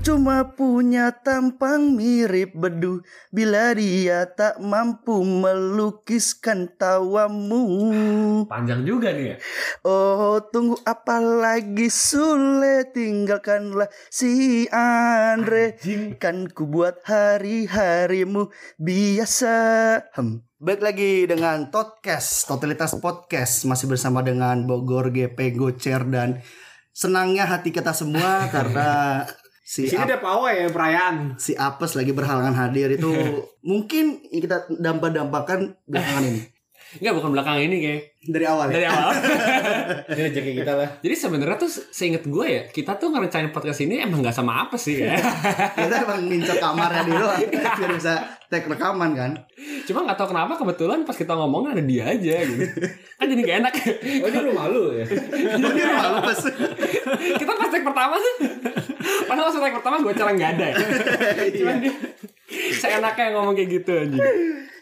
Percuma punya tampang mirip bedu Bila dia tak mampu melukiskan tawamu. Panjang juga nih ya. Oh tunggu apa lagi? Sule tinggalkanlah si Andre. Kan ku buat hari-harimu biasa. Hmm. Baik lagi dengan Totcast, Totalitas Podcast. Masih bersama dengan Bogor GP Gocer dan Senangnya hati kita semua karena si Di sini ada pawai ya perayaan. si Apes lagi berhalangan hadir itu mungkin kita dampak-dampakan belakangan ini Enggak bukan belakang ini kayak dari awal ya. dari awal. Ini rezeki kita lah. Jadi sebenarnya tuh seinget gue ya kita tuh ngerencanain podcast ini emang nggak sama apa sih ya. kita emang ngincer kamarnya dia doang biar bisa take rekaman kan Cuma nggak tahu kenapa kebetulan pas kita ngomong ada dia aja gitu. Kan jadi gak enak. Oh ini lu malu ya? Dia malu pas kita pas take pertama tuh. Padahal pas take pertama gue cara nggak ada. ya. Cuman dia saya enaknya ngomong kayak gitu anjing.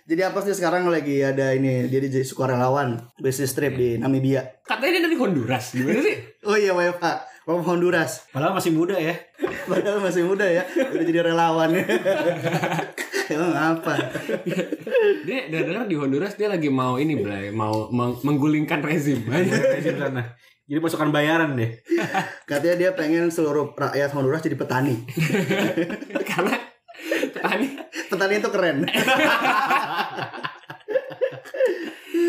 Jadi apa sih sekarang lagi ada ini dia di sukarelawan bisnis trip di Namibia Katanya dia dari Honduras. Gimana sih? oh iya WFH Wafah Honduras Padahal masih muda ya. padahal masih muda ya udah jadi relawan emang apa Dia dengar di Honduras dia lagi mau ini Blay, mau meng- menggulingkan rezim. Di sana. Jadi pasukan bayaran deh. katanya dia pengen seluruh rakyat Honduras jadi petani Karena petani petani itu keren.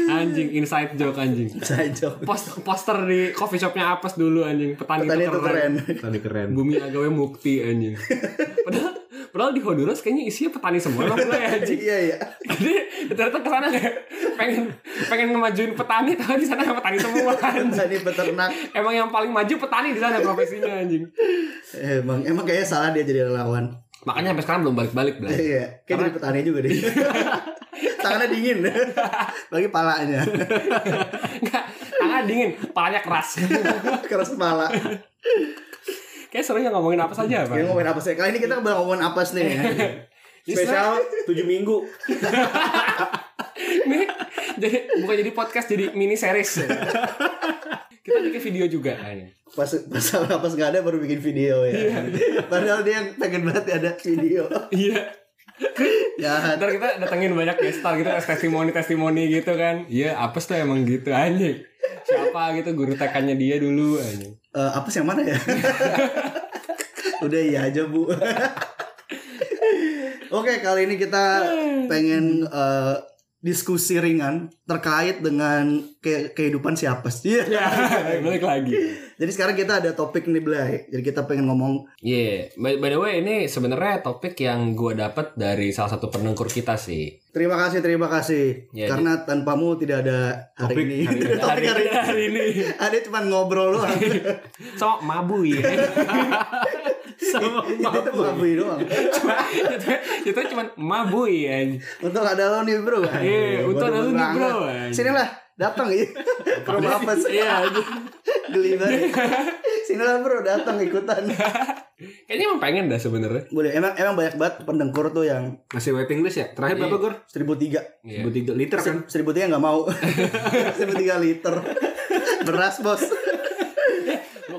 Anjing inside joke anjing. saya jawab Post, poster di coffee shopnya apes dulu anjing. Petani, petani itu itu keren. Tadi keren. bumi agawe mukti anjing. Padahal padahal di Honduras kayaknya isinya petani semua emang mulai anjing? Iya iya. Jadi ternyata ke sana kayak pengen pengen ngemajuin petani tapi di sana petani semua anjing. Petani peternak. Emang yang paling maju petani di sana profesinya anjing. Emang emang kayaknya salah dia jadi relawan makanya sampai sekarang belum balik-balik Blay. Iya, kayak jadi petani juga deh. Tangannya dingin, bagi palanya, Enggak, tangan dingin, palanya keras. keras kepala. Kayak serunya ngomongin apa saja, Pak. Kita ngomongin apa sih? Kali ini kita bakal ngomongin apa nih? ya? Spesial 7 minggu. Ini jadi bukan jadi podcast jadi mini series. Kita bikin video juga kayaknya. Pas pas apa nggak ada baru bikin video ya. Padahal dia yang pengen banget ada video. Iya. Ya, Ntar kita datengin banyak guest star gitu, testimoni testimoni gitu kan. Iya, apes tuh emang gitu anjing. Siapa gitu guru TK-nya dia dulu anjing. eh, apa sih yang mana ya? Udah iya aja bu. Oke kali ini kita pengen eh, diskusi ringan terkait dengan ke- kehidupan siapa sih? Ya, balik lagi. Jadi sekarang kita ada topik nih Blay. Jadi kita pengen ngomong Iya, by, by the way ini sebenarnya topik yang gua dapat dari salah satu pendengkur kita sih. Terima kasih, terima kasih. Ya, Karena tanpamu tidak ada hari Topik ini. hari ini. Tidak topik hari ini. hari ini. Ada cuma ngobrol doang. So, mabu ya. Sama Itu mabui doang. Cuma, itu, itu cuma mabu ya. Untuk ada lo nih bro. Iya, untuk ada lo nih, bro. Sini lah, datang ya. Ke rumah apa sih? Iya, Geli banget. Sini lah bro, datang ikutan. kayaknya emang pengen dah sebenarnya. Boleh, emang emang banyak banget pendengkur tuh yang Masih waiting list ya? Terakhir berapa, Gor? 1003. Iya. 1003 liter kan? 1003 nggak mau. 1003 liter. Beras bos.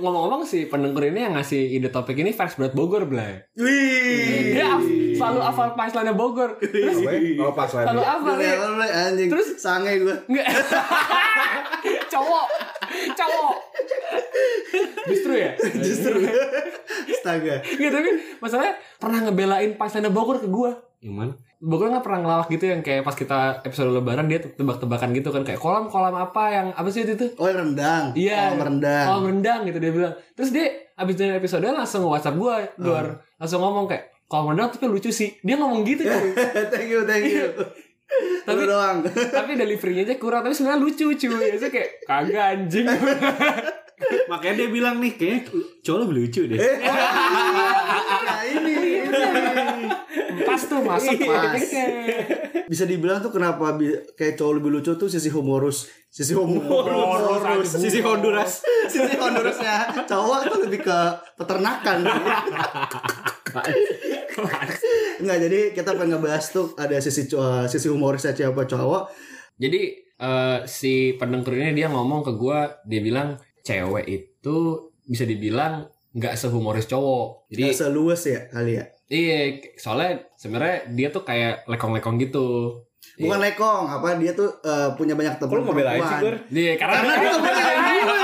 Ngomong-ngomong sih pendengkur ini yang ngasih ide topik ini Fans Berat Bogor, Blay. Wih. Dia af- selalu hafal punchline Bogor. Terus Oh, pas selalu lagi. hafal Gue ya. anjing. Terus? sange gue. Enggak. cowok. Cowok. Justru ya? Justru. Astaga. Gitu tapi masalahnya pernah ngebelain punchline Bogor ke gua. Yang mana? Bogor nggak pernah ngelawak gitu yang kayak pas kita episode lebaran dia tebak-tebakan gitu kan kayak kolam-kolam apa yang apa sih itu? Oh yang rendang. Iya. Oh, rendang. Kolam rendang gitu dia bilang. Terus dia abis dari episode langsung WhatsApp gua, luar langsung ngomong kayak kolam rendang tapi lucu sih. Dia ngomong gitu cuy. thank you, thank you. Tapi- Tapi doang. tapi deliverynya aja kurang tapi sebenarnya lucu cuy. Itu kayak kagak anjing. Makanya dia bilang nih, kayaknya cowok lebih lucu deh. nah ini, ini. Pas tuh masuk Pas. titiknya. Bisa dibilang tuh kenapa bi- kayak cowok lebih lucu tuh sisi humorus, sisi humorus, Sisi Honduras. sisi Hondurasnya cowok tuh lebih ke peternakan. Enggak, jadi kita pengen ngebahas tuh ada sisi co- sisi humorisnya siapa cowok. Jadi eh, si pendengkur ini dia ngomong ke gua, dia bilang cewek itu bisa dibilang nggak sehumoris cowok. Jadi Nggak seluas ya kali ya. Iya, soalnya sebenarnya dia tuh kayak lekong-lekong gitu. Bukan lekong, apa dia tuh eh, punya banyak teman lu ngebelain sih, Gur? Iya, karena, Karena dia ngebelain gue.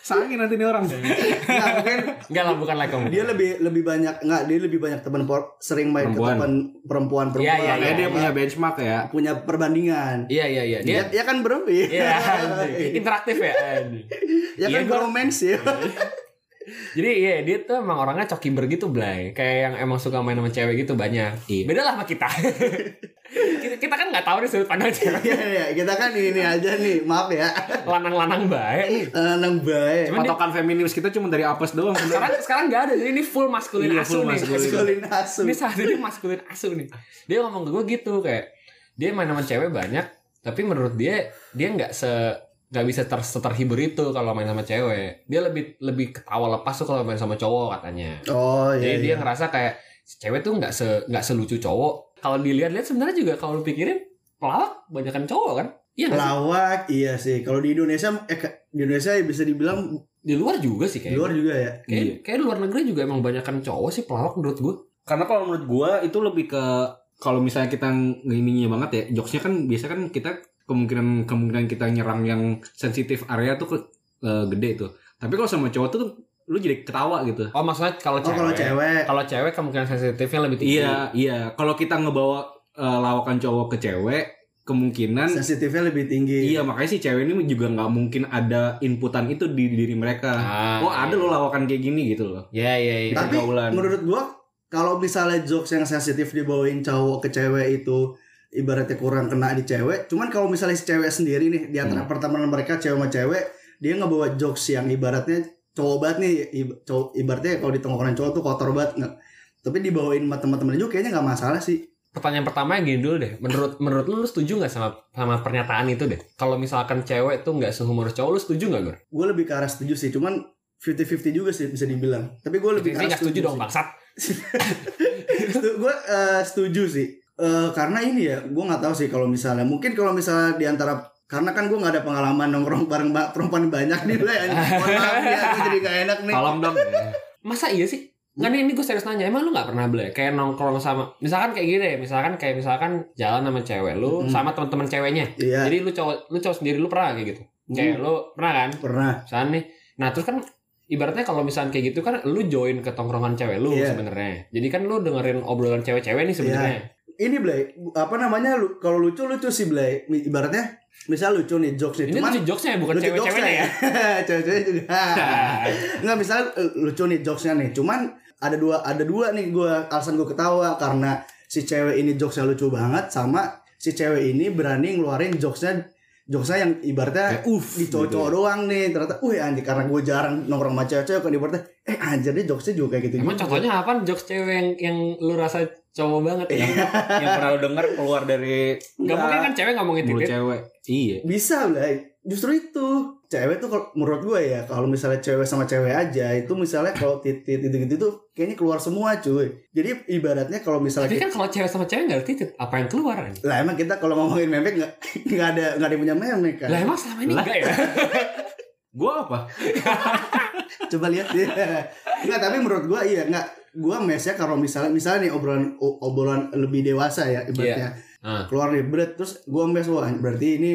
Sangin nanti nih orang. Nggak, mungkin enggak lah bukan lekong. dia lebih lebih banyak nggak dia lebih banyak teman por- sering main Perempuan. ke teman perempuan perempuan Iya, iya, Kayak dia iya. punya benchmark ya. punya perbandingan Iya, iya, iya. dia Dia ya kan bro iya Iya, interaktif ya. ya kan Iya, bromance ya Jadi iya dia tuh emang orangnya cokiber gitu Blay Kayak yang emang suka main sama cewek gitu banyak Iya. Beda lah sama kita kita, kita kan gak tahu nih sudut pandang cewek Iya, iya, kita kan ini aja nih, maaf ya. Lanang-lanang baik nih Nang baik. Cuman dia- Patokan feminis kita cuma dari apes doang. Sekarang sekarang gak ada Jadi ini full maskulin Iya, asu full nih maskulin. Maskulin asu. Ini saat ini maskulin asu nih Dia ngomong ke gue gitu Kayak Dia main sama cewek banyak Tapi menurut dia Dia gak se nggak bisa ter terhibur itu kalau main sama cewek dia lebih lebih ketawa lepas tuh kalau main sama cowok katanya Oh iya. Jadi dia iya. ngerasa kayak cewek tuh nggak se nggak selucu cowok. Kalau dilihat-lihat sebenarnya juga kalau lu pikirin pelawak banyakan cowok kan? Iya nggak sih? Pelawak, iya sih. Kalau di Indonesia, eh di Indonesia bisa dibilang Di luar juga sih di kayak. luar juga ya. Kayak, Iya. kayak di luar negeri juga emang banyakan cowok sih pelawak menurut gue. Karena kalau menurut gua itu lebih ke kalau misalnya kita ngininya banget ya, jokesnya kan biasa kan kita kemungkinan kemungkinan kita nyerang yang sensitif area tuh ke, eh, gede tuh. Tapi kalau sama cowok tuh lu jadi ketawa gitu. Oh maksudnya kalau Oh cewek. kalau cewek, Kalau cewek kemungkinan sensitifnya lebih tinggi. Iya, iya. Kalau kita ngebawa eh, lawakan cowok ke cewek, kemungkinan sensitifnya lebih tinggi. iya makanya si cewek ini juga nggak mungkin ada inputan itu di diri mereka. Ah, oh ada loh lawakan kayak gini gitu loh. Iya iya iya. Tapi menurut gua kalau misalnya jokes yang sensitif dibawain cowok ke cewek itu ibaratnya kurang kena di cewek. Cuman kalau misalnya si cewek sendiri nih di antara pertemanan mereka cewek sama cewek, dia ngebawa jokes yang ibaratnya cowok banget nih, cowok, ibaratnya kalau di tongkrongan cowok tuh kotor banget nggak. Tapi dibawain sama teman-teman juga kayaknya nggak masalah sih. Pertanyaan pertama yang gini dulu deh. Menurut menurut lu, lu setuju nggak sama sama pernyataan itu deh? Kalau misalkan cewek tuh nggak sehumoris cowok, lu setuju nggak Gor? Gue lebih ke arah setuju sih, cuman 50-50 juga sih bisa dibilang. Tapi gue lebih ke arah nggak setuju dong bangsat. gue eh, setuju sih Eh, karena ini ya gue nggak tahu sih kalau misalnya mungkin kalau misalnya di antara karena kan gue nggak ada pengalaman nongkrong bareng ba- perempuan banyak nih lah ya mohon maaf ya gue jadi gak enak nih Tolong dong. Masa iya sih? Nggak nih, ini gue serius nanya, emang lu gak pernah beli kayak nongkrong sama, misalkan kayak gini deh, misalkan kayak misalkan jalan sama cewek lu, Mm. sama teman-teman ceweknya. iya Jadi lu cowok, lu cowok sendiri lu pernah kayak gitu? Kayak lu pernah kan? pernah Misalkan nih, nah terus kan ibaratnya kalau misalkan kayak gitu kan lu join ke tongkrongan cewek lu Iya. sebenarnya. Jadi kan lu dengerin obrolan cewek-cewek nih sebenarnya. Ini Blay apa namanya lu kalau lucu lucu sih Blay. Ibaratnya misal lucu nih jokes nih Ini cuman lucu jokesnya bukan lucu cewek-ceweknya ya. cewek-cewek juga. Nggak misalnya eh, lucu nih jokesnya nih cuman ada dua ada dua nih gue alasan gue ketawa karena si cewek ini jokesnya lucu banget sama si cewek ini berani ngeluarin jokesnya jokesnya yang ibaratnya Kayak uff, di gitu doang nih ternyata wih anjir karena gue jarang nongkrong sama cewek-cewek kan ibaratnya eh anjir nih jokesnya juga kayak gitu Emang contohnya apa jokes cewek yang, yang lu rasa cowok banget ya? yang pernah lu denger keluar dari Gak mungkin kan cewek ngomongin titik. cewek. Iya. bisa lah justru itu cewek tuh kalau menurut gue ya kalau misalnya cewek sama cewek aja itu misalnya kalau titit gitu gitu tuh kayaknya keluar semua cuy jadi ibaratnya kalau misalnya Tapi kan kalau cewek sama cewek gak ada titik, apa yang keluar lah emang kita kalau ngomongin memek nggak nggak ada nggak ada yang punya memek kan Lah emang selama ini enggak ya? Gua apa? coba lihat nggak tapi menurut gue iya nggak gue mesnya kalau misalnya misalnya nih obrolan obrolan lebih dewasa ya ibaratnya Ah. keluar nih berat terus gue mes wah berarti ini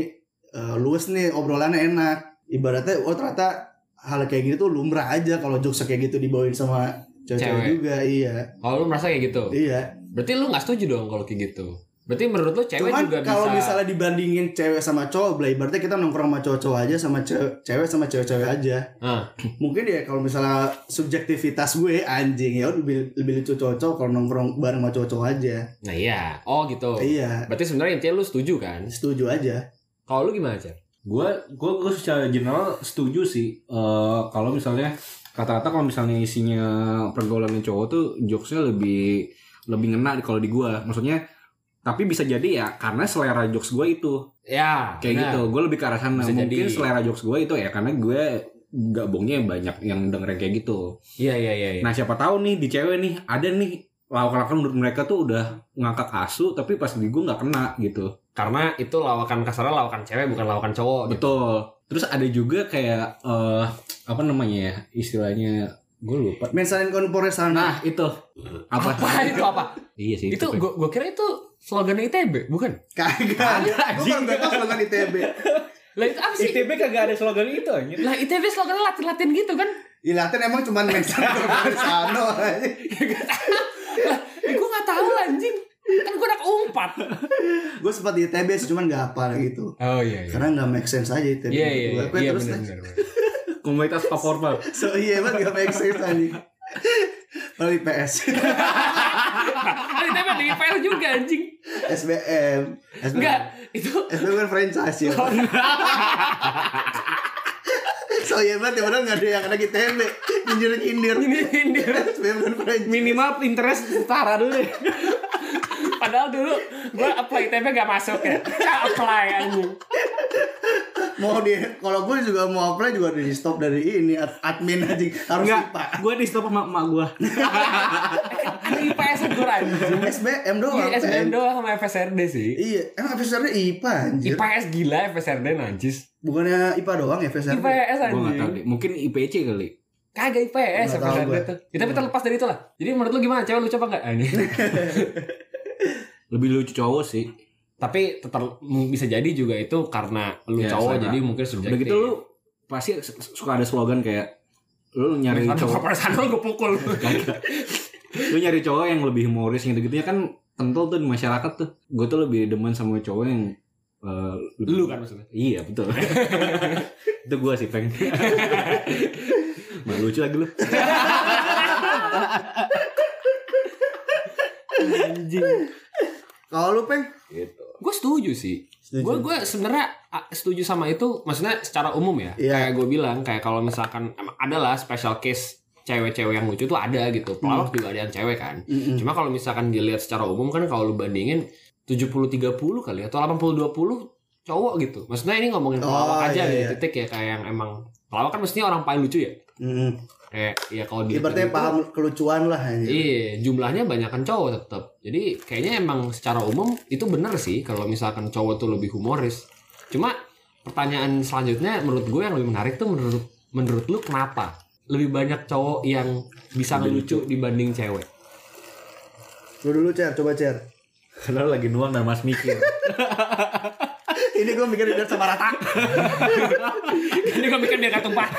eh, luas nih obrolannya enak ibaratnya oh ternyata hal kayak gini tuh lumrah aja kalau jokes kayak gitu dibawain sama cewek-cewek Cewek. juga iya Kalau lu merasa kayak gitu. iya Berarti lu gak setuju dong kalau kayak gitu. Berarti menurut lu cewek cuman juga kalau bisa misalnya dibandingin cewek sama cowok Blay, ibaratnya kita nongkrong sama cowok-cowok aja sama cewek, cewek sama cewek-cewek aja Ah. mungkin ya kalau misalnya subjektivitas gue anjing ya lebih, lebih lucu cowok kalau nongkrong bareng sama cowok-cowok aja Nah iya. Oh gitu. iya Berarti sebenarnya intinya lu setuju kan? setuju aja Kalau lu gimana, Cer? Gua gua gua secara general setuju sih eh kalau misalnya kata-kata kalau misalnya isinya pergaulan cowok tuh jokesnya lebih lebih ngena kalau di gua. Maksudnya tapi bisa jadi ya karena selera jokes gua itu Ya, kayak benar. gitu. Gue lebih ke arah sana. Bisa Mungkin jadi. selera jokes gua itu ya karena gue gabungnya banyak yang dengerin kayak gitu. Iya, iya, iya. iya. Nah siapa tahu nih di cewek nih ada nih lawakan-lawakan menurut mereka tuh udah ngangkat asu tapi pas di gue nggak kena gitu. karena itu lawakan kasarnya lawakan cewek bukan lawakan cowok. gitu. Betul. Terus ada juga kayak eh apa namanya ya istilahnya gue lupa. Mensalin konpore sana. Nah itu apa? Apa itu apa? Iya sih. itu gua, gua kira itu slogan ITB, bukan? Kagak. Ada, Gue kan gak tau slogan ITB. Lah itu apa sih? ITB kagak ada slogan itu anjir. Lah ITB slogannya latin-latin gitu kan? Ya Latin emang cuma mensalin konpore sana. lah, gue gak tahu lah, anjing. Kan gue anak umpat. Gue sempat di ITB sih cuman gak apa gitu. Oh iya iya. Karena gak make sense aja ITB. Iya iya iya. Gue Iya terus benar deh. Komunitas paporpal. So iya banget gak make sense aja. Kalau IPS. Kan ITB di IPL juga anjing. SBM. SBM. Enggak, itu SBM kan franchise ya. so iya banget ya padahal gak ada yang anak ITB. Nyindir-nyindir. ini indir. SBM kan franchise. Minimal interest setara dulu deh. Padahal dulu gue apply ITB gak masuk ya. Gak apply anjing. mau di kalau gue juga mau apply juga di stop dari ini ad- admin aja harus Enggak, IPA gue di stop sama emak gue. Kan IPS gue anjing. SBM doang Iya SBM doang sama FSRD sih. iya emang FSRD IPA anjir IPS gila FSRD najis. bukannya IPA doang ya FSRD IPS Gue gak tau anjing. deh. Mungkin IPC kali. Kagak IPS Nggak tahu FSRD gue. tuh. Ya, tapi terlepas dari itu lah. Jadi menurut lu gimana? Cewek lucu apa enggak? Ini. Lebih lucu cowok sih. tapi tetap bisa jadi juga itu karena lu Ya, cowok jadi mungkin Udah subjektif. gitu lu pasti su- suka ada slogan kayak lu nyari Nyari cowok pada sana gue pukul. Kagak. lu nyari cowok yang lebih humoris gitu gitunya kan kental tuh di masyarakat tuh gue tuh lebih demen sama cowok yang lebih- lu kan maksudnya. iya betul itu gue sih peng Nah, lucu lagi lu Anjing. Kalau lu peng gitu Gue setuju sih. Gue gue sebenarnya setuju sama itu. Maksudnya secara umum ya. Iya. Kayak gue bilang kayak kalau misalkan emang ada lah special case cewek-cewek yang lucu tuh ada gitu. Pelawak juga ada yang cewek kan. Mm-mm. Cuma kalau misalkan dilihat secara umum kan kalau lu bandingin 70-30 kali atau 80-20 cowok gitu. Maksudnya ini ngomongin Oh, pelawak aja iya, iya. titik ya kayak yang emang pelawak kan mestinya orang paling lucu ya. Mm-mm. Kayak ya kalau di ibaratnya paham kelucuan lah anjir. Iya, jumlahnya banyakan cowok tetap. Jadi kayaknya emang secara umum itu bener sih kalau misalkan cowok tuh lebih humoris. Cuma pertanyaan selanjutnya menurut gue yang lebih menarik tuh menurut menurut lu kenapa lebih banyak cowok yang bisa ngelucu dibanding cewek? lu dulu cer coba cer karena lagi nuang dan mas mikir ini gue mikir biar sama rata Ini gue mikir biar gak tumpah.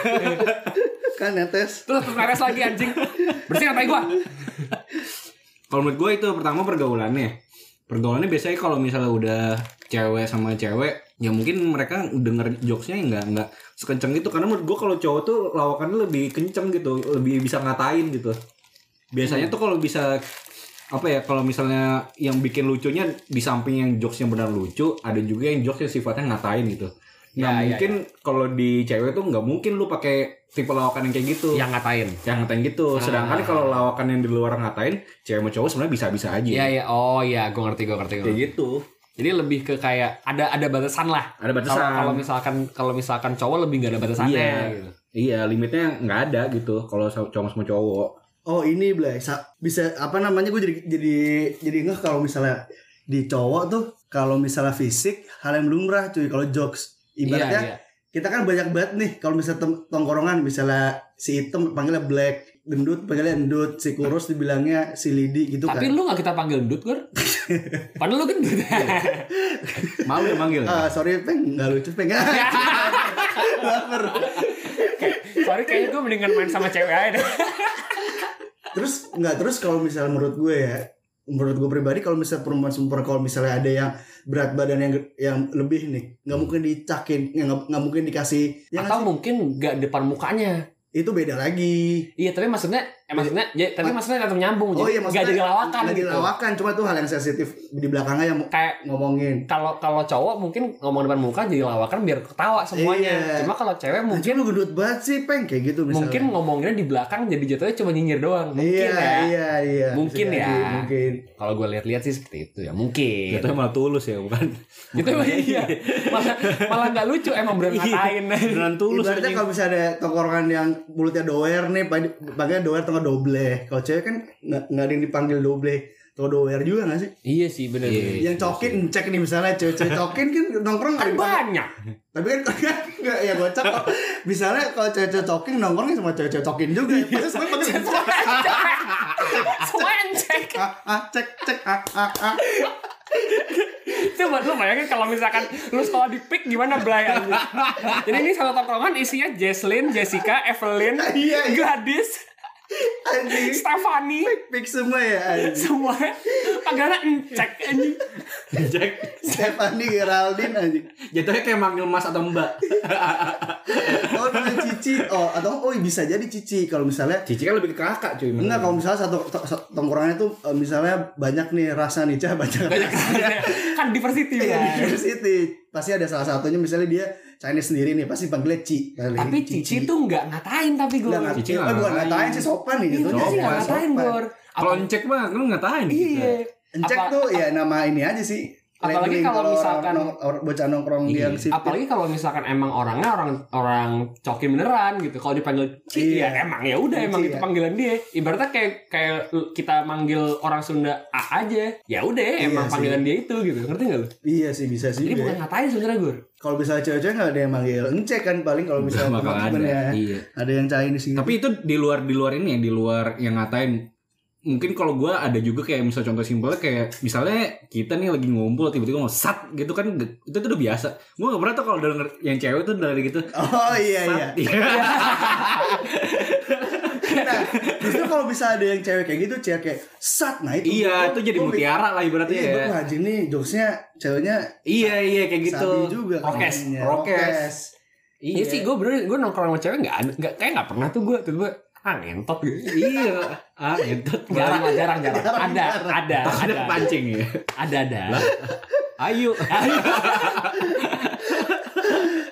kan netes Terus terus beres lagi anjing. Bersihin tai gua. kalau menurut gue itu pertama pergaulannya pergaulannya biasanya kalau misalnya udah cewek sama cewek ya mungkin mereka denger jokesnya nggak nggak sekenceng itu karena menurut gue kalau cowok tuh lawakannya lebih kenceng gitu lebih bisa ngatain gitu biasanya tuh kalau bisa apa ya kalau misalnya yang bikin lucunya di samping yang jokesnya benar lucu ada juga yang jokes yang sifatnya ngatain gitu Ya, nah ya, mungkin kalau di cewek tuh nggak mungkin lu pakai tipe lawakan yang kayak gitu Yang ngatain. yang ngatain gitu sedangkan Ah. kalau lawakan yang di luar ngatain cewek sama cowok sebenarnya bisa-bisa aja Iya iya. Oh iya, gue ngerti gue ngerti. gua kayak ngerti. gitu Jadi lebih ke kayak ada ada batasan lah. ada batasan Kalau misalkan kalau misalkan cowok lebih gak ada batasannya Iya. gitu. iya limitnya nggak ada gitu kalau cowok sama cowok oh ini Blay Sa- bisa apa namanya gue jadi jadi jadi ngeh kalau misalnya di cowok tuh kalau misalnya fisik hal yang lumrah cuy kalau jokes ibaratnya Iya, iya. kita kan banyak banget nih kalau misalnya tem- tongkorongan misalnya si hitam panggilnya black gendut panggilnya endut si kurus dibilangnya si lidi gitu Tapi kan lu gak kita panggil gendut, Gur? Padahal lu gendut. malu ya manggil Ah, sorry peng nggak lucu peng. Sorry kayaknya gue mendingan main sama cewek aja deh. Terus nggak terus kalau misalnya menurut gue ya menurut gue pribadi kalau misalnya perempuan sempurna kalau misalnya ada yang berat badan yang yang lebih nih nggak mungkin dicakin ya nggak nggak mungkin dikasih ya nggak Atau mungkin gak depan mukanya. itu beda lagi Iya, tapi maksudnya, eh, maksudnya, ya, tapi maksudnya tetap nyambung. oh jadi iya gak maksudnya jadi lawakan lagi gitu. lawakan cuma tuh hal yang sensitif di belakangnya yang Kayak ngomongin kalau kalau cowok mungkin ngomong depan muka jadi lawakan biar ketawa semuanya. Iya. Cuma kalau cewek mungkin lu gendut banget sih peng kayak gitu misalnya mungkin ngomonginnya di belakang jadi jatuhnya cuma nyinyir doang. Mungkin iya, ya. iya iya Mungkin Bisa ya. jadi, mungkin Kalau gue lihat-lihat sih seperti itu ya. Mungkin. Jatuhnya malah tulus ya bukan Itu iya. Malah malah nggak lucu emang bener ngatain. beneran tulus Ibaratnya kalau misalnya ada tongkrongan yang mulutnya doer nih, panggilnya doer atau nggak doble. Kalau cewek kan nggak nggak ada yang dipanggil doble. Todower juga gak sih? Iya sih bener. Iya. bener. Yang cokin cek nih misalnya cewek-cewek cokin kan nongkrong Kan banyak. tapi kan kan nggak ya gocap kok. misalnya kalau cewek-cewek cokin nongkrongnya sama cewek-cewek cokin juga ya pasti semua pakai cek Semua yang cek. ah, ah, cek cek ah, ah, ah. Coba lu bayangin kalau misalkan lu sekolah di PIK gimana Blay anjing. Jadi ini satu tongkrongan isinya Jesslyn, Jessica, Evelyn, Iya, iya. Gladys, anjing. Stefani, fix semua ya anjing. Semua panggilannya encek anjing. Jack Stephanie Geraldine anjing. Jatuhnya kayak manggil mas atau mbak. Oh namanya Cici. Oh atau oh bisa jadi Cici. Kalau misalnya Cici kan lebih ke kakak cuy Enggak kalau misalnya satu to- to- tongkrongannya tuh eh, misalnya banyak nih rasa nih Cah banyak kan diversity Iya, Blay. di diversity. Pasti ada salah satunya misalnya dia Chinese sendiri nih pasti panggilnya Ci. Tapi Cici tuh nggak ngatain tapi gue. Enggak Cici ngatain. nggak Oh, bukan ngatain. ngatain sih sopan nih Iya, gitu. bener sih nggak ngatain Gor. kalau cek mah lu ngatain Iya. Encek Apa- tuh ya nama ini aja sih. Apalagi kalau misalkan- orang- orang- bocah nongkrong Iya. dia sih. apalagi kalau misalkan emang orangnya orang orang cokin beneran gitu kalau dipanggil Ci Iya. ya emang ya udah emang Ci, itu ya. panggilan dia ibaratnya kayak kayak kita manggil orang Sunda A aja ya udah Iya emang sih. panggilan dia itu gitu ngerti gak lu Iya sih bisa sih. ya. bukan ngatain sebenarnya gue Kalau misalnya cewek-cewek nggak ada yang manggil encek kan paling kalau misalnya teman-teman ada ya. iya Ada yang Chinese gitu. Tapi itu di luar di luar ini ya, di luar yang ngatain. Mungkin kalau gua ada juga kayak misal contoh simpelnya kayak misalnya kita nih lagi ngumpul tiba-tiba mau sat gitu kan itu tuh udah biasa. Gua gak pernah tuh kalau denger yang cewek tuh dari gitu. Oh iya iya. Sat. Iya. Nah, justru kalau bisa ada yang cewek kayak gitu, cewek kayak sat, nah itu. Iya, itu jadi mutiara lah ibaratnya Iya, ya. gue nih jokesnya ceweknya Iya, iya kayak gitu. sabi juga Rokes, kayaknya. rokes. Iya sih gue bener gue nongkrong sama cewek nggak kayak nggak pernah tuh gue tiba ah ngentot gitu Iya. Ah, ngentot. jarang lah jarang jarang Jarang, ada jarang. ada Ada ada pancing ya. ada ada Ayo.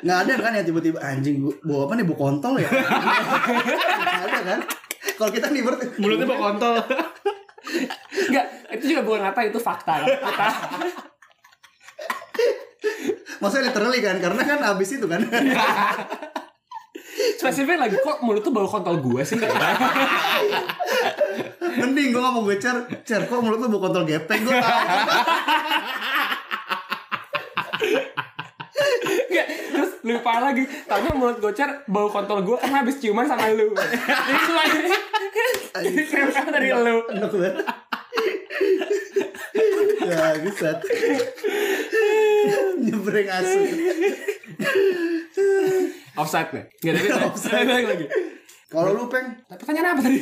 nggak ada kan yang tiba-tiba anjing bawa apa nih bawa kontol ya Nggak ada kan kalau kita nih ber Mulutnya mau kontol. Enggak, itu juga bukan ngata itu fakta. Kita maksudnya literally kan karena kan abis itu kan spesifik lagi kok mulut tuh bau kontol gue sih. mending gue mau gue cer cer kok mulut lu bawa kontol gepeng gue tahu Enggak, terus lebih parah lagi. Tapi mulut gocer bau kontol gue karena habis ciuman sama lu. Jadi semuanya jadi krem dari lu. enak banget ya gesat nyebreng asu Offside nih. Enggak tapi offside lagi lagi. kalau lu peng Tapi pertanyaan apa tadi?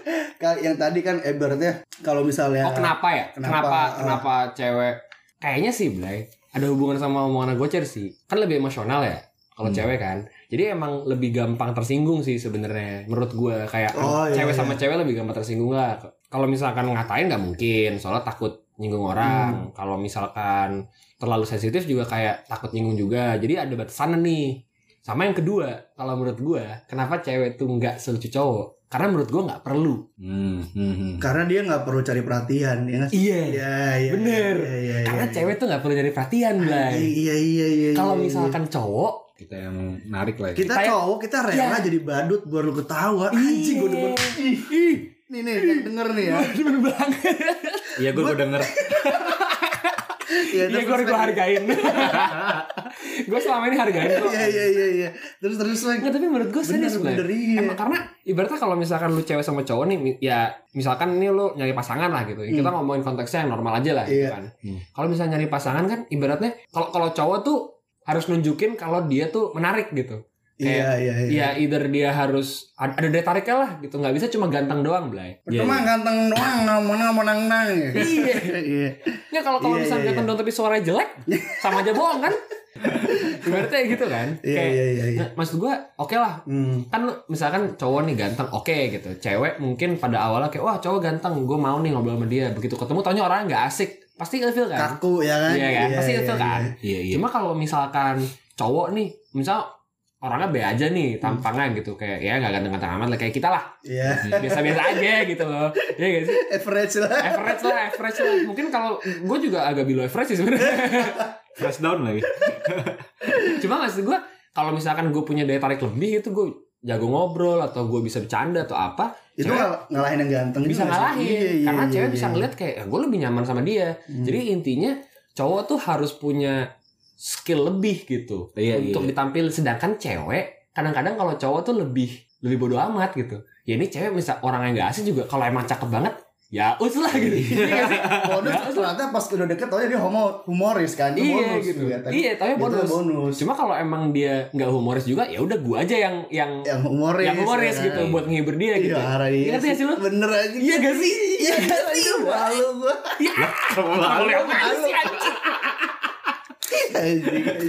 yang tadi kan ibaratnya kalau misalnya Oh kenapa ya? Kenapa Kenapa? kenapa, cewek? Kayaknya sih Blay ada hubungan sama omongan gocer sih. Kan lebih emosional ya kalau Hmm. cewek kan. Jadi emang lebih gampang tersinggung sih sebenarnya menurut gua kayak Oh, iya, cewek iya. sama cewek lebih gampang tersinggung lah. Kalau misalkan ngatain nggak mungkin, soalnya takut nyinggung orang. Hmm. Kalau misalkan terlalu sensitif juga kayak takut nyinggung juga. Jadi ada batasan nih. Sama yang kedua, kalau menurut gua, kenapa cewek tuh nggak selucu cowok? Karena menurut gua nggak perlu. Hmm, hmm, hmm. karena dia nggak perlu cari perhatian ya nggak? Iya. Iya, iya. Bener. Iya, iya, Karena iya. cewek tuh nggak perlu nyari perhatian, Blay. Iya, iya, iya. Kalau iya, misalkan cowok, Kita yang narik lah. ya. kita kayak- cowok kita rela Iya. jadi badut baru lu ketawa anjing gue demen ih ih nih nih yang denger nih ya demen banget. Iya, gue gue denger. Iya, Iya, gue gue hargain. gue selama ini hargain kok. iya iya iya iya terus terus lagi Nggak, tapi menurut gue serius bener bener iya Emang karena ibaratnya kalau misalkan lu cewek sama cowok nih, ya misalkan ini lu nyari pasangan lah gitu. Kita Hmm. ngomongin konteksnya yang normal aja lah gitu Iya. kan. Hmm. Kalau misalnya nyari pasangan kan ibaratnya kalau kalau cowok tuh harus nunjukin kalau dia tuh menarik gitu. Iya iya iya Ya either dia harus ada, ada daya tariknya lah gitu. nggak bisa cuma ganteng doang, Blay. pertama ganteng doang nggak mau nggak mau nang nang ya Iya. iya Ya kalau kalau Iya, misalnya iya, ganteng doang tapi suaranya jelek, sama aja bohong kan? Ibaratnya gitu kan. iya Kayak iya iya iya Nah, maksud gua oke lah Hmm. kan misalkan cowok nih ganteng oke gitu cewek mungkin pada awalnya kayak wah cowok ganteng gue mau nih ngobrol sama dia begitu ketemu taunya orangnya nggak asik pasti ilfil kan kaku ya kan iya kan pasti ilfil kan Iya, iya. cuma kalau misalkan cowok nih misal orangnya be aja nih tampangnya gitu kayak ya nggak ganteng-ganteng amat lah kayak kita lah. Iya. Biasa-biasa aja gitu loh. Ya gak sih? Average lah. Average lah average lah. Mungkin kalau gue juga agak below average sih sebenarnya. Fresh down lagi. Cuma maksud gue kalau misalkan gue punya daya tarik lebih itu gue jago ngobrol atau gue bisa bercanda atau apa Itu cewek ngal- ngalahin yang ganteng bisa ngalahin. Iya, iya, karena iya, cewek iya. bisa ngeliat kayak gue lebih nyaman sama dia. Hmm. jadi intinya cowok tuh harus punya skill lebih gitu Iya, untuk iya. ditampil sedangkan cewek kadang-kadang kalau cowok tuh lebih lebih bodoh amat gitu ya ini cewek misal orang yang gak asing juga kalau emang cakep banget ya us lah gitu Iya sih? bonus ternyata pas udah deket tau dia homo humoris kan itu iya bonus gitu juga, tapi iya tapi bonus bonus cuma kalau emang dia nggak humoris juga ya udah gua aja yang yang yang humoris yang humoris ya. gitu buat nghibur dia gitu iya arah iya Ngerti gak sih lu? bener aja Iya gak sih? iya gak sih malu gua ya boleh apa sih anjing? Anjing, anjing.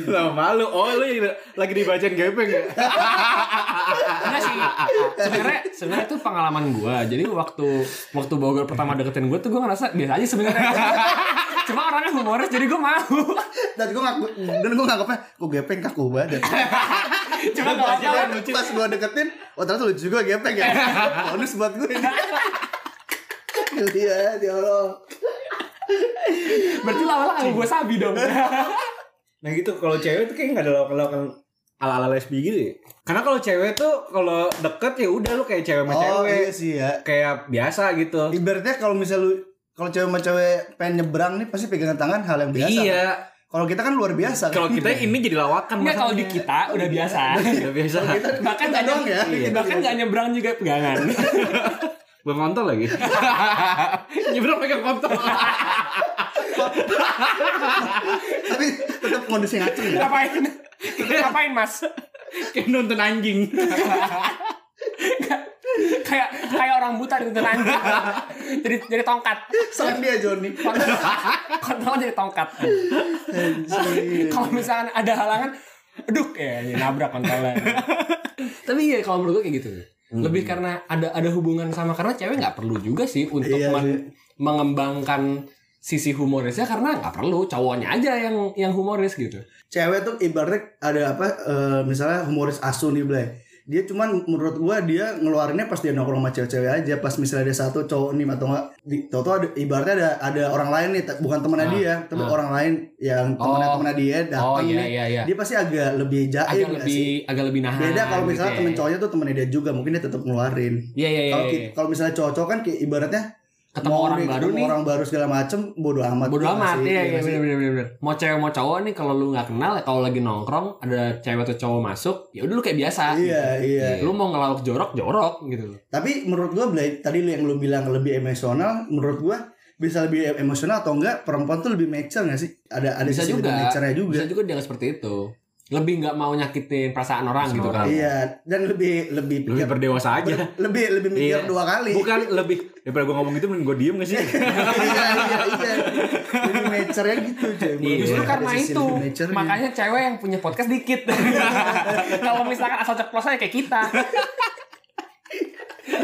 Lah malu. Oh, lu yang lagi dibacain gepeng ya? Enggak sih. Sebenarnya sebenarnya itu pengalaman gua. Jadi waktu waktu Bogor pertama deketin gua tuh gua ngerasa biasa aja sebenarnya. Cuma orangnya humoris jadi gua mau. dan gue ngaku dan gue nganggapnya kok gepeng kaku banget Cuma pas, apa-apa. lucu pas gue deketin oh ternyata lucu juga gepeng ya bonus buat gue ini iya ya Allah Berarti lama-lama gua sabi dong. Nah gitu, kalau cewek tuh kayak nggak ada lawakan-lawakan ala-ala lesbi gitu ya. Karena kalau cewek tuh kalau deket ya udah lu kayak cewek sama oh cewek. iya sih ya Kayak biasa gitu. ibaratnya kalau misal lu kalau cewek sama cewek pengen nyebrang nih pasti pegangan tangan hal yang biasa Iya. kalau kita kan luar biasa kan? Kalau kita ini jadi lawakan Enggak kalau di kita udah biasa. Ya biasa. kita Bahkan nggak doang ya Iya. Kita Bahkan nggak nyebrang juga pegangan. Belum kontol lagi. Nyebrang pegang kontol. Tapi tetap kondisi ngaceng ya Ngapain? Ngapain mas? kayak nonton anjing. kayak kayak orang buta di anjing. jadi jadi tongkat. Sang dia Joni Kontrol jadi tongkat. Kalau misalkan ada halangan aduh ya ini nabrak kontolnya tapi iya kalau menurut gue kayak gitu lebih karena ada ada hubungan sama karena cewek nggak perlu juga sih untuk Iya men- mengembangkan sisi humorisnya karena nggak perlu cowoknya aja yang yang humoris gitu cewek tuh ibaratnya ada apa eh, misalnya humoris asu nih Blay dia cuman menurut gua dia ngeluarinnya pas dia nongkrong sama cewek-cewek aja pas misalnya ada satu cowok nih atau enggak di tau ada ibaratnya ada ada orang lain nih bukan temennya Ah, dia tapi ah. orang lain yang temennya Oh. temennya dia oh datang iya nih iya iya dia pasti agak lebih jaim agak lebih sih? agak lebih nahan beda kalau misalnya gitu temen ya. cowoknya tuh temennya dia juga mungkin dia tetap ngeluarin iya iya iya kalau iya. ki- kalau misalnya cowok-cowok kan kayak ibaratnya ketemu mau orang nih, baru nih. orang baru segala macem bodo amat Bodo amat iya Iya bener bener bener mau cewek mau cowok nih kalau lu nggak kenal kalau lagi nongkrong ada cewek atau cowok masuk ya udah lu kayak biasa. Iya iya. Lu mau ngelawak jorok jorok gitu. Tapi menurut gua tadi lu yang lu bilang lebih emosional, menurut gua bisa lebih em- emosional atau enggak perempuan tuh lebih mature gak sih? Ada ada bisa juga. mature juga. bisa juga dia seperti itu lebih nggak mau nyakitin perasaan orang Perasaan gitu orang. kan Iya, dan lebih lebih Lebih pikir- berdewasa aja. ber- lebih lebih mikir Iya. dua kali. Bukan lebih daripada gue ngomong itu mending gue diem gak sih? iya iya iya. Lebih mature gitu cuy. Iya. Justru karena sisi itu makanya cewek yang punya podcast dikit. Kalau misalkan asal ceplos aja kayak kita.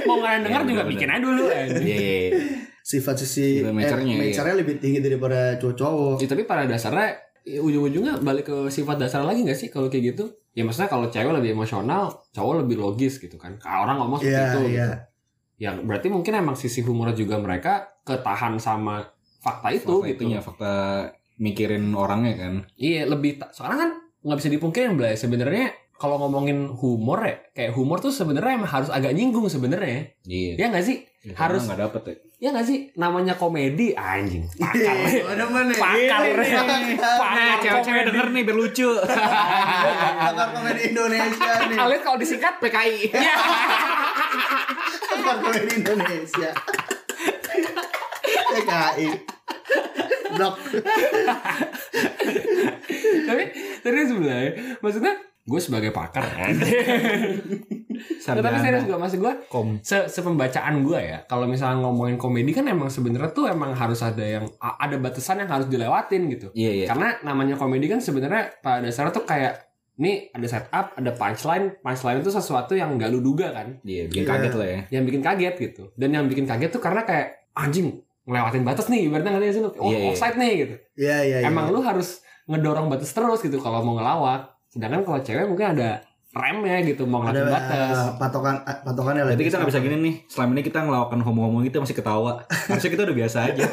Mau nggak denger Iya, juga bikin aja dulu. Iya. iya, iya. sifat sisi Sifat eh, iya. lebih tinggi daripada cowok-cowok. Ya, tapi pada dasarnya ya, ujung-ujungnya balik ke sifat dasar lagi nggak sih kalau kayak gitu? Ya maksudnya kalau cewek lebih emosional, cowok lebih logis gitu kan. Kalau orang ngomong seperti Iya itu. iya. Gitu. Ya berarti mungkin emang sisi humor juga mereka ketahan sama fakta itu Fakta gitu. itunya, fakta mikirin orangnya kan. Iya lebih soalnya kan nggak bisa dipungkirin Blay sebenarnya kalau ngomongin humor ya kayak humor tuh sebenarnya emang harus agak nyinggung sebenarnya Iya. ya nggak sih Ya, harus- nggak dapet ya. ya nggak sih namanya komedi anjing pakar Ada mana? pakar pakar Nah, cewek-cewek denger nih biar lucu. Pakar komedi Indonesia nih. kalian kalau disingkat PKI ya Pakar komedi Indonesia. PKI. Blok. tapi serius sebenarnya maksudnya gue sebagai pakar kan Nggak, tapi serius gue maksud gue Kom. se sepembacaan gue ya kalau misalnya ngomongin komedi kan emang sebenarnya tuh emang harus ada yang ada batasan yang harus dilewatin gitu Iya iya. Karena namanya komedi kan sebenarnya pada dasarnya tuh kayak nih ada setup, ada punchline. Punchline itu sesuatu yang nggak lu duga kan, Iya, bikin Iya. kaget lah ya. yang bikin kaget gitu. Dan yang bikin kaget tuh karena kayak anjing ngelewatin batas nih, ibaratnya nggak sih lu, oh, Iya, iya. offside nih gitu. Iya iya. iya. Emang lu harus ngedorong batas terus gitu kalau mau ngelawak. Sedangkan kalau cewek mungkin ada remnya gitu mau ada ngelakuin batas. eh, patokan eh, patokannya lah. Berarti kita nggak bisa gini nih. Selama ini kita ngelakukan homo-homo gitu masih ketawa. Harusnya kita udah biasa aja.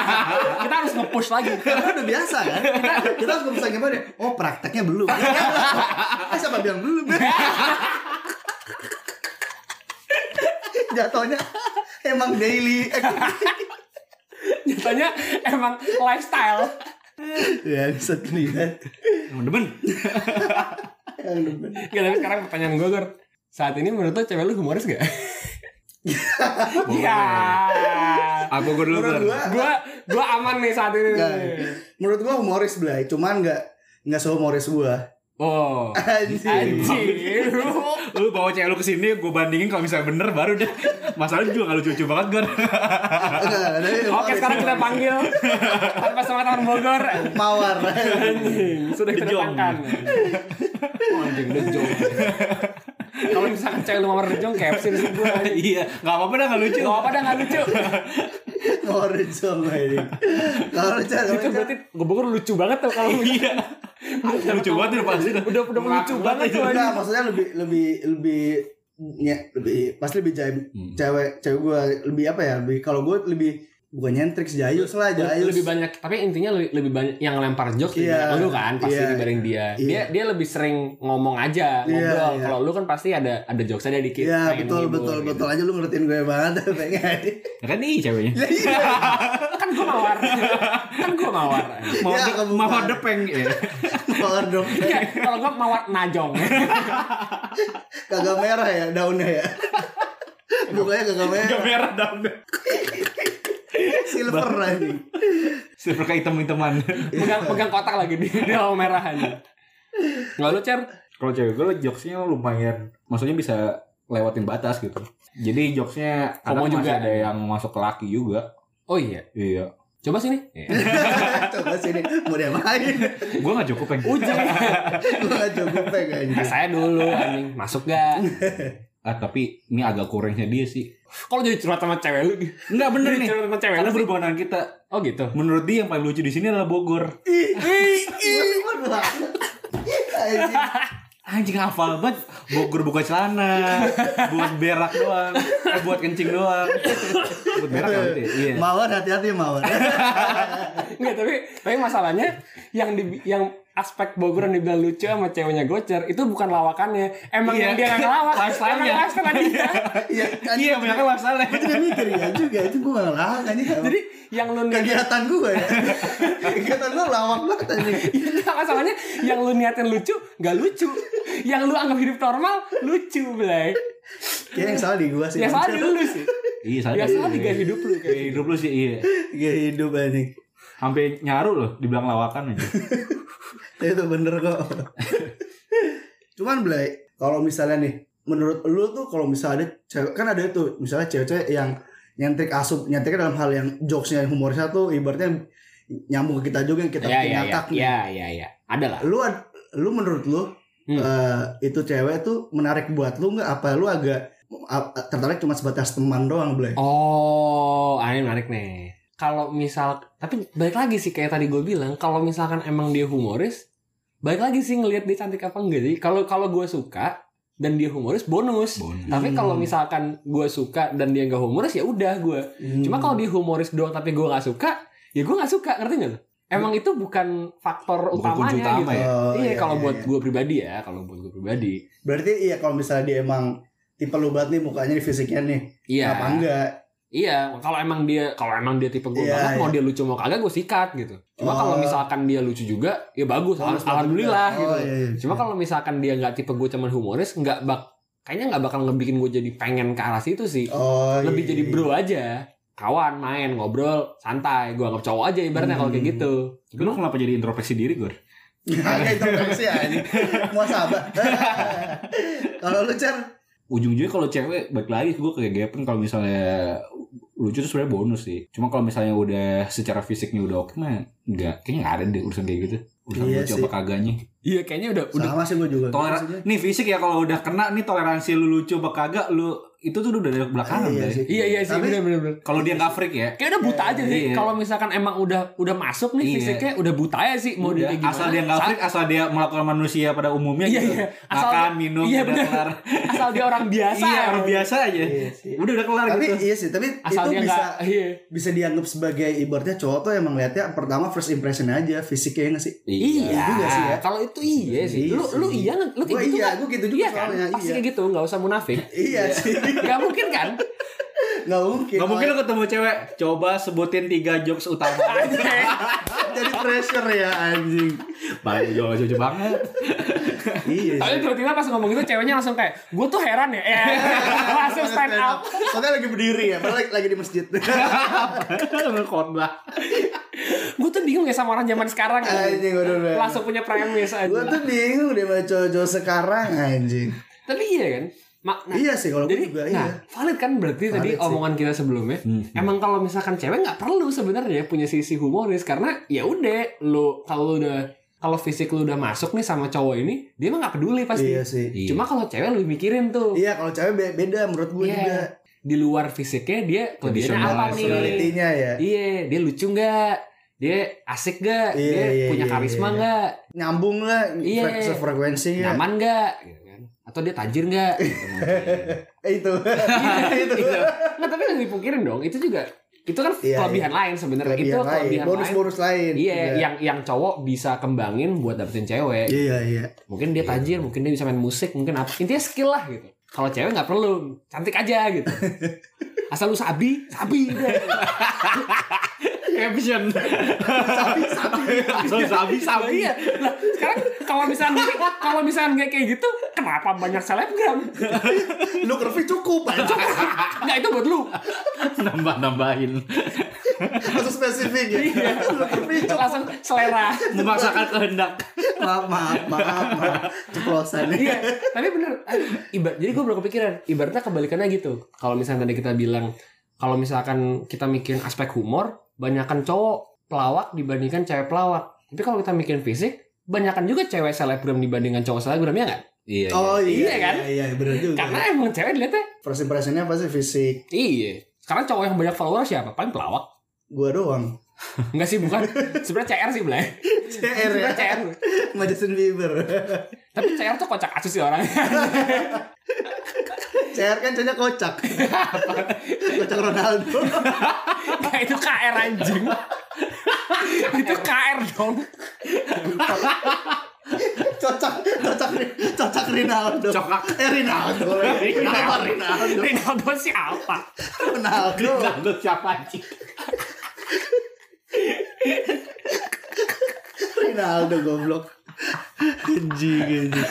Kita harus nge-push lagi. Karena udah biasa kan. Kita, kita harus bisa gimana? Oh prakteknya belum. eh siapa bilang belum? jatuhnya emang daily Jatuhnya emang lifestyle. Ya bisa dilihat Emang demen. Gak, tapi sekarang pertanyaan gue, Gor. Saat ini menurut lo cewek lu humoris gak? Iya. Apa gue dulu menurut Gor? gua Gua gua aman nih saat ini. Menurut gua humoris belai cuman nggak nggak sehumoris gua Oh. anjing Anjir. Lu bawa cewek lu ke sini, gue bandingin kalau misalnya bener baru deh. Masalahnya juga gak lucu-lucu banget Gor. Oke, sekarang kita panggil tanpa sama teman Bogor. mawar Anjing, sudah kita Dejong. datangkan. Oh, anjing dejong. Kalau misalkan cewek lu mawar dejong, KFC di situ gua. Iya, gak apa-apa dah gak lucu. Gak apa-apa dah gak lucu. mawar dong ini Itu berarti gue Bogor lucu banget tuh kalau Iya. Lucu banget udah pasti. Udah udah lucu banget tuh. enggak maksudnya lebih lebih lebih ya, lebih pasti lebih jahit Hmm. cewek cewek gua lebih apa ya lebih kalau gua lebih bukan nyentrik jayus lah jayus lebih banyak tapi intinya lebih, lebih banyak yang lempar jokes Iya. yeah. lu kan pasti Iya. dibanding dia Iya. dia dia lebih sering ngomong aja Iya, ngobrol iya. kalau lu kan pasti ada ada jokesnya dikit Iya pengen betul ngibur betul gitu. betul aja lu ngertiin gue banget pengen Ya kan nih ceweknya. kan gua mawar kan gua mawar Mau Ya, de- mau depeng ya. mawar dong Nggak, kalau gua mawar najong kagak merah ya daunnya ya Bukanya kagak merah Gak merah dong. Silver lagi Silver kayak hitam-hitaman. pegang pegang kotak lagi di di lampu merah aja nggak lu cer? Kalau cewek gue jokesnya lumayan, maksudnya bisa lewatin batas gitu. Jadi jokesnya kadang masih juga. ada yang masuk ke laki juga. oh iya? Iya. coba sini. Coba sini. Mau dia main Gue gak cukup yang uji gue gak cukup pengen Tes saya dulu anjing. Masuk gak Ah tapi ini agak kurangnya dia sih. kalau jadi curhat sama cewek lu Enggak bener Jadi nih. curhat sama cewek Karena lu sih. berhubungan dengan kita. oh gitu Menurut dia yang paling lucu di sini adalah Bogor. Anjing. Anjing hafal banget Bogor buka celana Buat berak doang eh, Buat kencing doang Buat berak kan? Iya mawar hati-hati mawar Enggak tapi tapi masalahnya yang di yang aspek Bogor yang dibilang lucu sama ceweknya Gocer itu bukan lawakannya. Emang Iya. yang dia nggak ngelawak. Lifestyle-nya. Lifestyle dia. iya kan Iya banyak masalah gue juga mikir ya juga itu gue gak lawak anjing Jadi yang lu niatin kegiatan gue ya kegiatan gue lawak banget anjing Enggak, masalahnya yang lu niatin lucu nggak lucu. Yang lu anggap hidup normal lucu, Blay. Kayaknya yang salah di gue sih Ya salah di lu sih. Iya salah Ya salah di gaya hidup lu Gaya kayak hidup lu sih iya Gaya hidup anjing Sampai nyaru loh Dibilang lawakan aja itu bener kok cuman Blay kalau misalnya nih menurut lu tuh kalau misalnya ada cewek kan ada tuh misalnya cewek-cewek yang nyentrik asup nyentriknya dalam hal yang jokesnya humorisnya tuh ibaratnya nyambung ke kita juga yang kita Ya ya ya. nih. Ya ya ya. Ada lah. lu lu menurut lu Hmm. eh, itu cewek tuh menarik buat lu nggak apa lu agak tertarik cuma sebatas teman doang Blay Oh, ah, ini menarik nih. Kalau misal, tapi balik lagi sih kayak tadi gue bilang, kalau misalkan emang dia humoris, balik lagi sih ngelihat dia cantik apa enggak sih. Kalau kalau gue suka dan dia humoris bonus. Bonus. Tapi Hmm. kalau misalkan gue suka dan dia nggak humoris ya udah gue. Cuma kalau dia humoris doang tapi gue nggak suka, ya gue nggak suka, ngerti nggak? Emang itu bukan faktor Bukan utamanya utama gitu. ya? Oh, iya, iya, kalau iya, buat iya. gue pribadi ya, kalau buat gue pribadi. berarti iya kalau misalnya dia emang tipe lu banget nih mukanya nih fisiknya nih Iya. apa enggak Iya, kalau emang dia kalau emang dia tipe gue Iya, banget mau iya. dia lucu mau kagak gue sikat gitu. Cuma Oh. kalau misalkan dia lucu juga, ya bagus, Bagus, alhamdulillah bagus. gitu. Oh, iya, iya. Cuma kalau misalkan dia nggak tipe gue cuman humoris, nggak bak kayaknya nggak bakal ngebikin gue jadi pengen ke arah situ sih. oh, Lebih iya, jadi iya. bro aja. Kawan, main, ngobrol, santai. Gue anggap cowok aja ibaratnya kalau kayak Hmm. gitu. Tapi lu kenapa jadi introspeksi diri Gor? Kayak itu sih anjing. Muasabah. Kalau lu cer Ujung-ujungnya kalau cewek Balik lagi gue kayak Gepeng Kalau misalnya Lucu tuh sebenarnya bonus sih Cuma kalau misalnya udah Secara fisiknya udah oke mah Enggak Kayaknya gak ada deh urusan kayak gitu Urusan Iya lucu sih. apa kagaknya Iya, kayaknya udah udah sama sih gue juga. Toleran Nih fisik ya kalau udah kena nih toleransi lu lucu apa kagak lu itu tuh udah dari belakangan Iya Bray. sih. Iya iya sih Tapi- bener-bener. Kalau dia nggak freak ya. Kayak udah buta aja sih. Iya. Kalau misalkan emang udah udah masuk nih Iya. fisiknya udah buta ya sih mau dia Udah, kayak gimana. asal dia nggak freak, asal dia melakukan manusia pada umumnya Iya, gitu. iya. Asal Makan, dia- minum, iya, udah bener. kelar. asal dia orang biasa. iya, orang biasa aja. Iya sih. Udah udah kelar Tapi gitu. iya sih, tapi Asal itu dia bisa nggak iya. bisa dianggap sebagai ibaratnya cowok tuh emang lihatnya pertama first impression aja fisiknya nggak sih? Iya, juga sih ya. Kalau itu iya sih. Iya Lu lu iya nggak? Lu kayak gitu iya, nggak? gua gitu juga iya kan? soalnya, Pasti iya. kayak gitu, nggak usah munafik. Iya sih. Gak mungkin kan? Nggak mungkin. Gak mungkin lo ketemu cewek Coba sebutin tiga jokes utama jadi pressure ya anjing. Baik jauh-jauh banget Iya. Tapi tiba-tiba pas ngomong gitu ceweknya langsung kayak gue tuh heran ya. Eh, langsung stand up. Soalnya lagi berdiri ya, padahal lagi, di masjid. Khotbah Gue tuh bingung ya sama orang zaman sekarang. anjing udah udah. Langsung punya premis aja. Gue tuh bingung deh sama cowok-cowok sekarang anjing. Tapi iya kan? Mak, nah, Iya sih kalau gue jadi, juga nah, iya. valid kan berarti tadi Valid sih. omongan kita sebelumnya. Hmm. Emang kalau misalkan cewek nggak perlu sebenarnya punya sisi humoris karena ya udah lu kalau lu udah kalau fisik lu udah masuk nih sama cowok ini, dia mah nggak peduli pasti. Iya sih. Cuma kalau cewek lu mikirin tuh. Iya kalau cewek be- beda menurut gue Iya. juga. Di luar fisiknya dia kelebihannya apa nih? Personalitinya ya. Iya, dia lucu nggak? Dia asik gak? Iya, dia iya, punya iya, karisma iya. nggak? Nyambung lah Iya. fre- sefrekuensinya. Nyaman nggak? Atau dia tajir nggak? Gitu. Eh, itu. itu. Gitu. Nggak, tapi nggak dipungkirin dong. Itu juga itu kan Iya, kelebihan lain sebenarnya. Itu Kelebihan lain. kelebihan lain. Bonus-bonus lain. Iya, Juga. yang yang cowok bisa kembangin buat dapetin cewek. Iya iya. Mungkin dia tajir, mungkin dia bisa main musik, mungkin apa. Intinya skill lah gitu. Kalau cewek nggak perlu, cantik aja gitu. Asal lu sabi, sabi udah. Caption Sabi Sabi Sabi Iya. Lah, sekarang kalau misalnya kalau misalnya nggak kayak gitu, kenapa banyak selebgram? Lu curvy cukup. Nggak itu buat lu. Nambah-nambahin Langsung spesifik ya. Iya. Langsung selera. Memaksakan kehendak Maaf maaf maaf. maaf. Ceplosan Iya, tapi bener. Ibarat, jadi gue baru kepikiran. Ibaratnya kebalikannya gitu. Kalau misalnya tadi kita bilang, kalau misalkan kita mikirin aspek humor, banyakan cowok pelawak dibandingkan cewek pelawak. Tapi kalau kita mikirin fisik, banyakan juga cewek selebgram dibandingkan cowok selebgram ya nggak? Iya Oh iya, Iya kan? Iya, iya benar juga. Karena emang cewek dilihatnya, first impressionnya pasti fisik. iya. Sekarang cowok yang banyak follower siapa? Paling pelawak. Gua doang. Enggak sih, bukan. Sebenarnya CR sih, Blay. CR ya. CR. Justin Bieber. Tapi CR tuh kocak asus sih orangnya. CR kan cowoknya kocak. kocak Ronaldo. Nah, itu KR anjing. itu KR dong. cocak cocak cocak Ronaldo. Cokak. Eh Ronaldo. Kenapa Ronaldo? Ronaldo siapa? Ronaldo. Ronaldo siapa anjing Ronaldo goblok. Anjing anjing.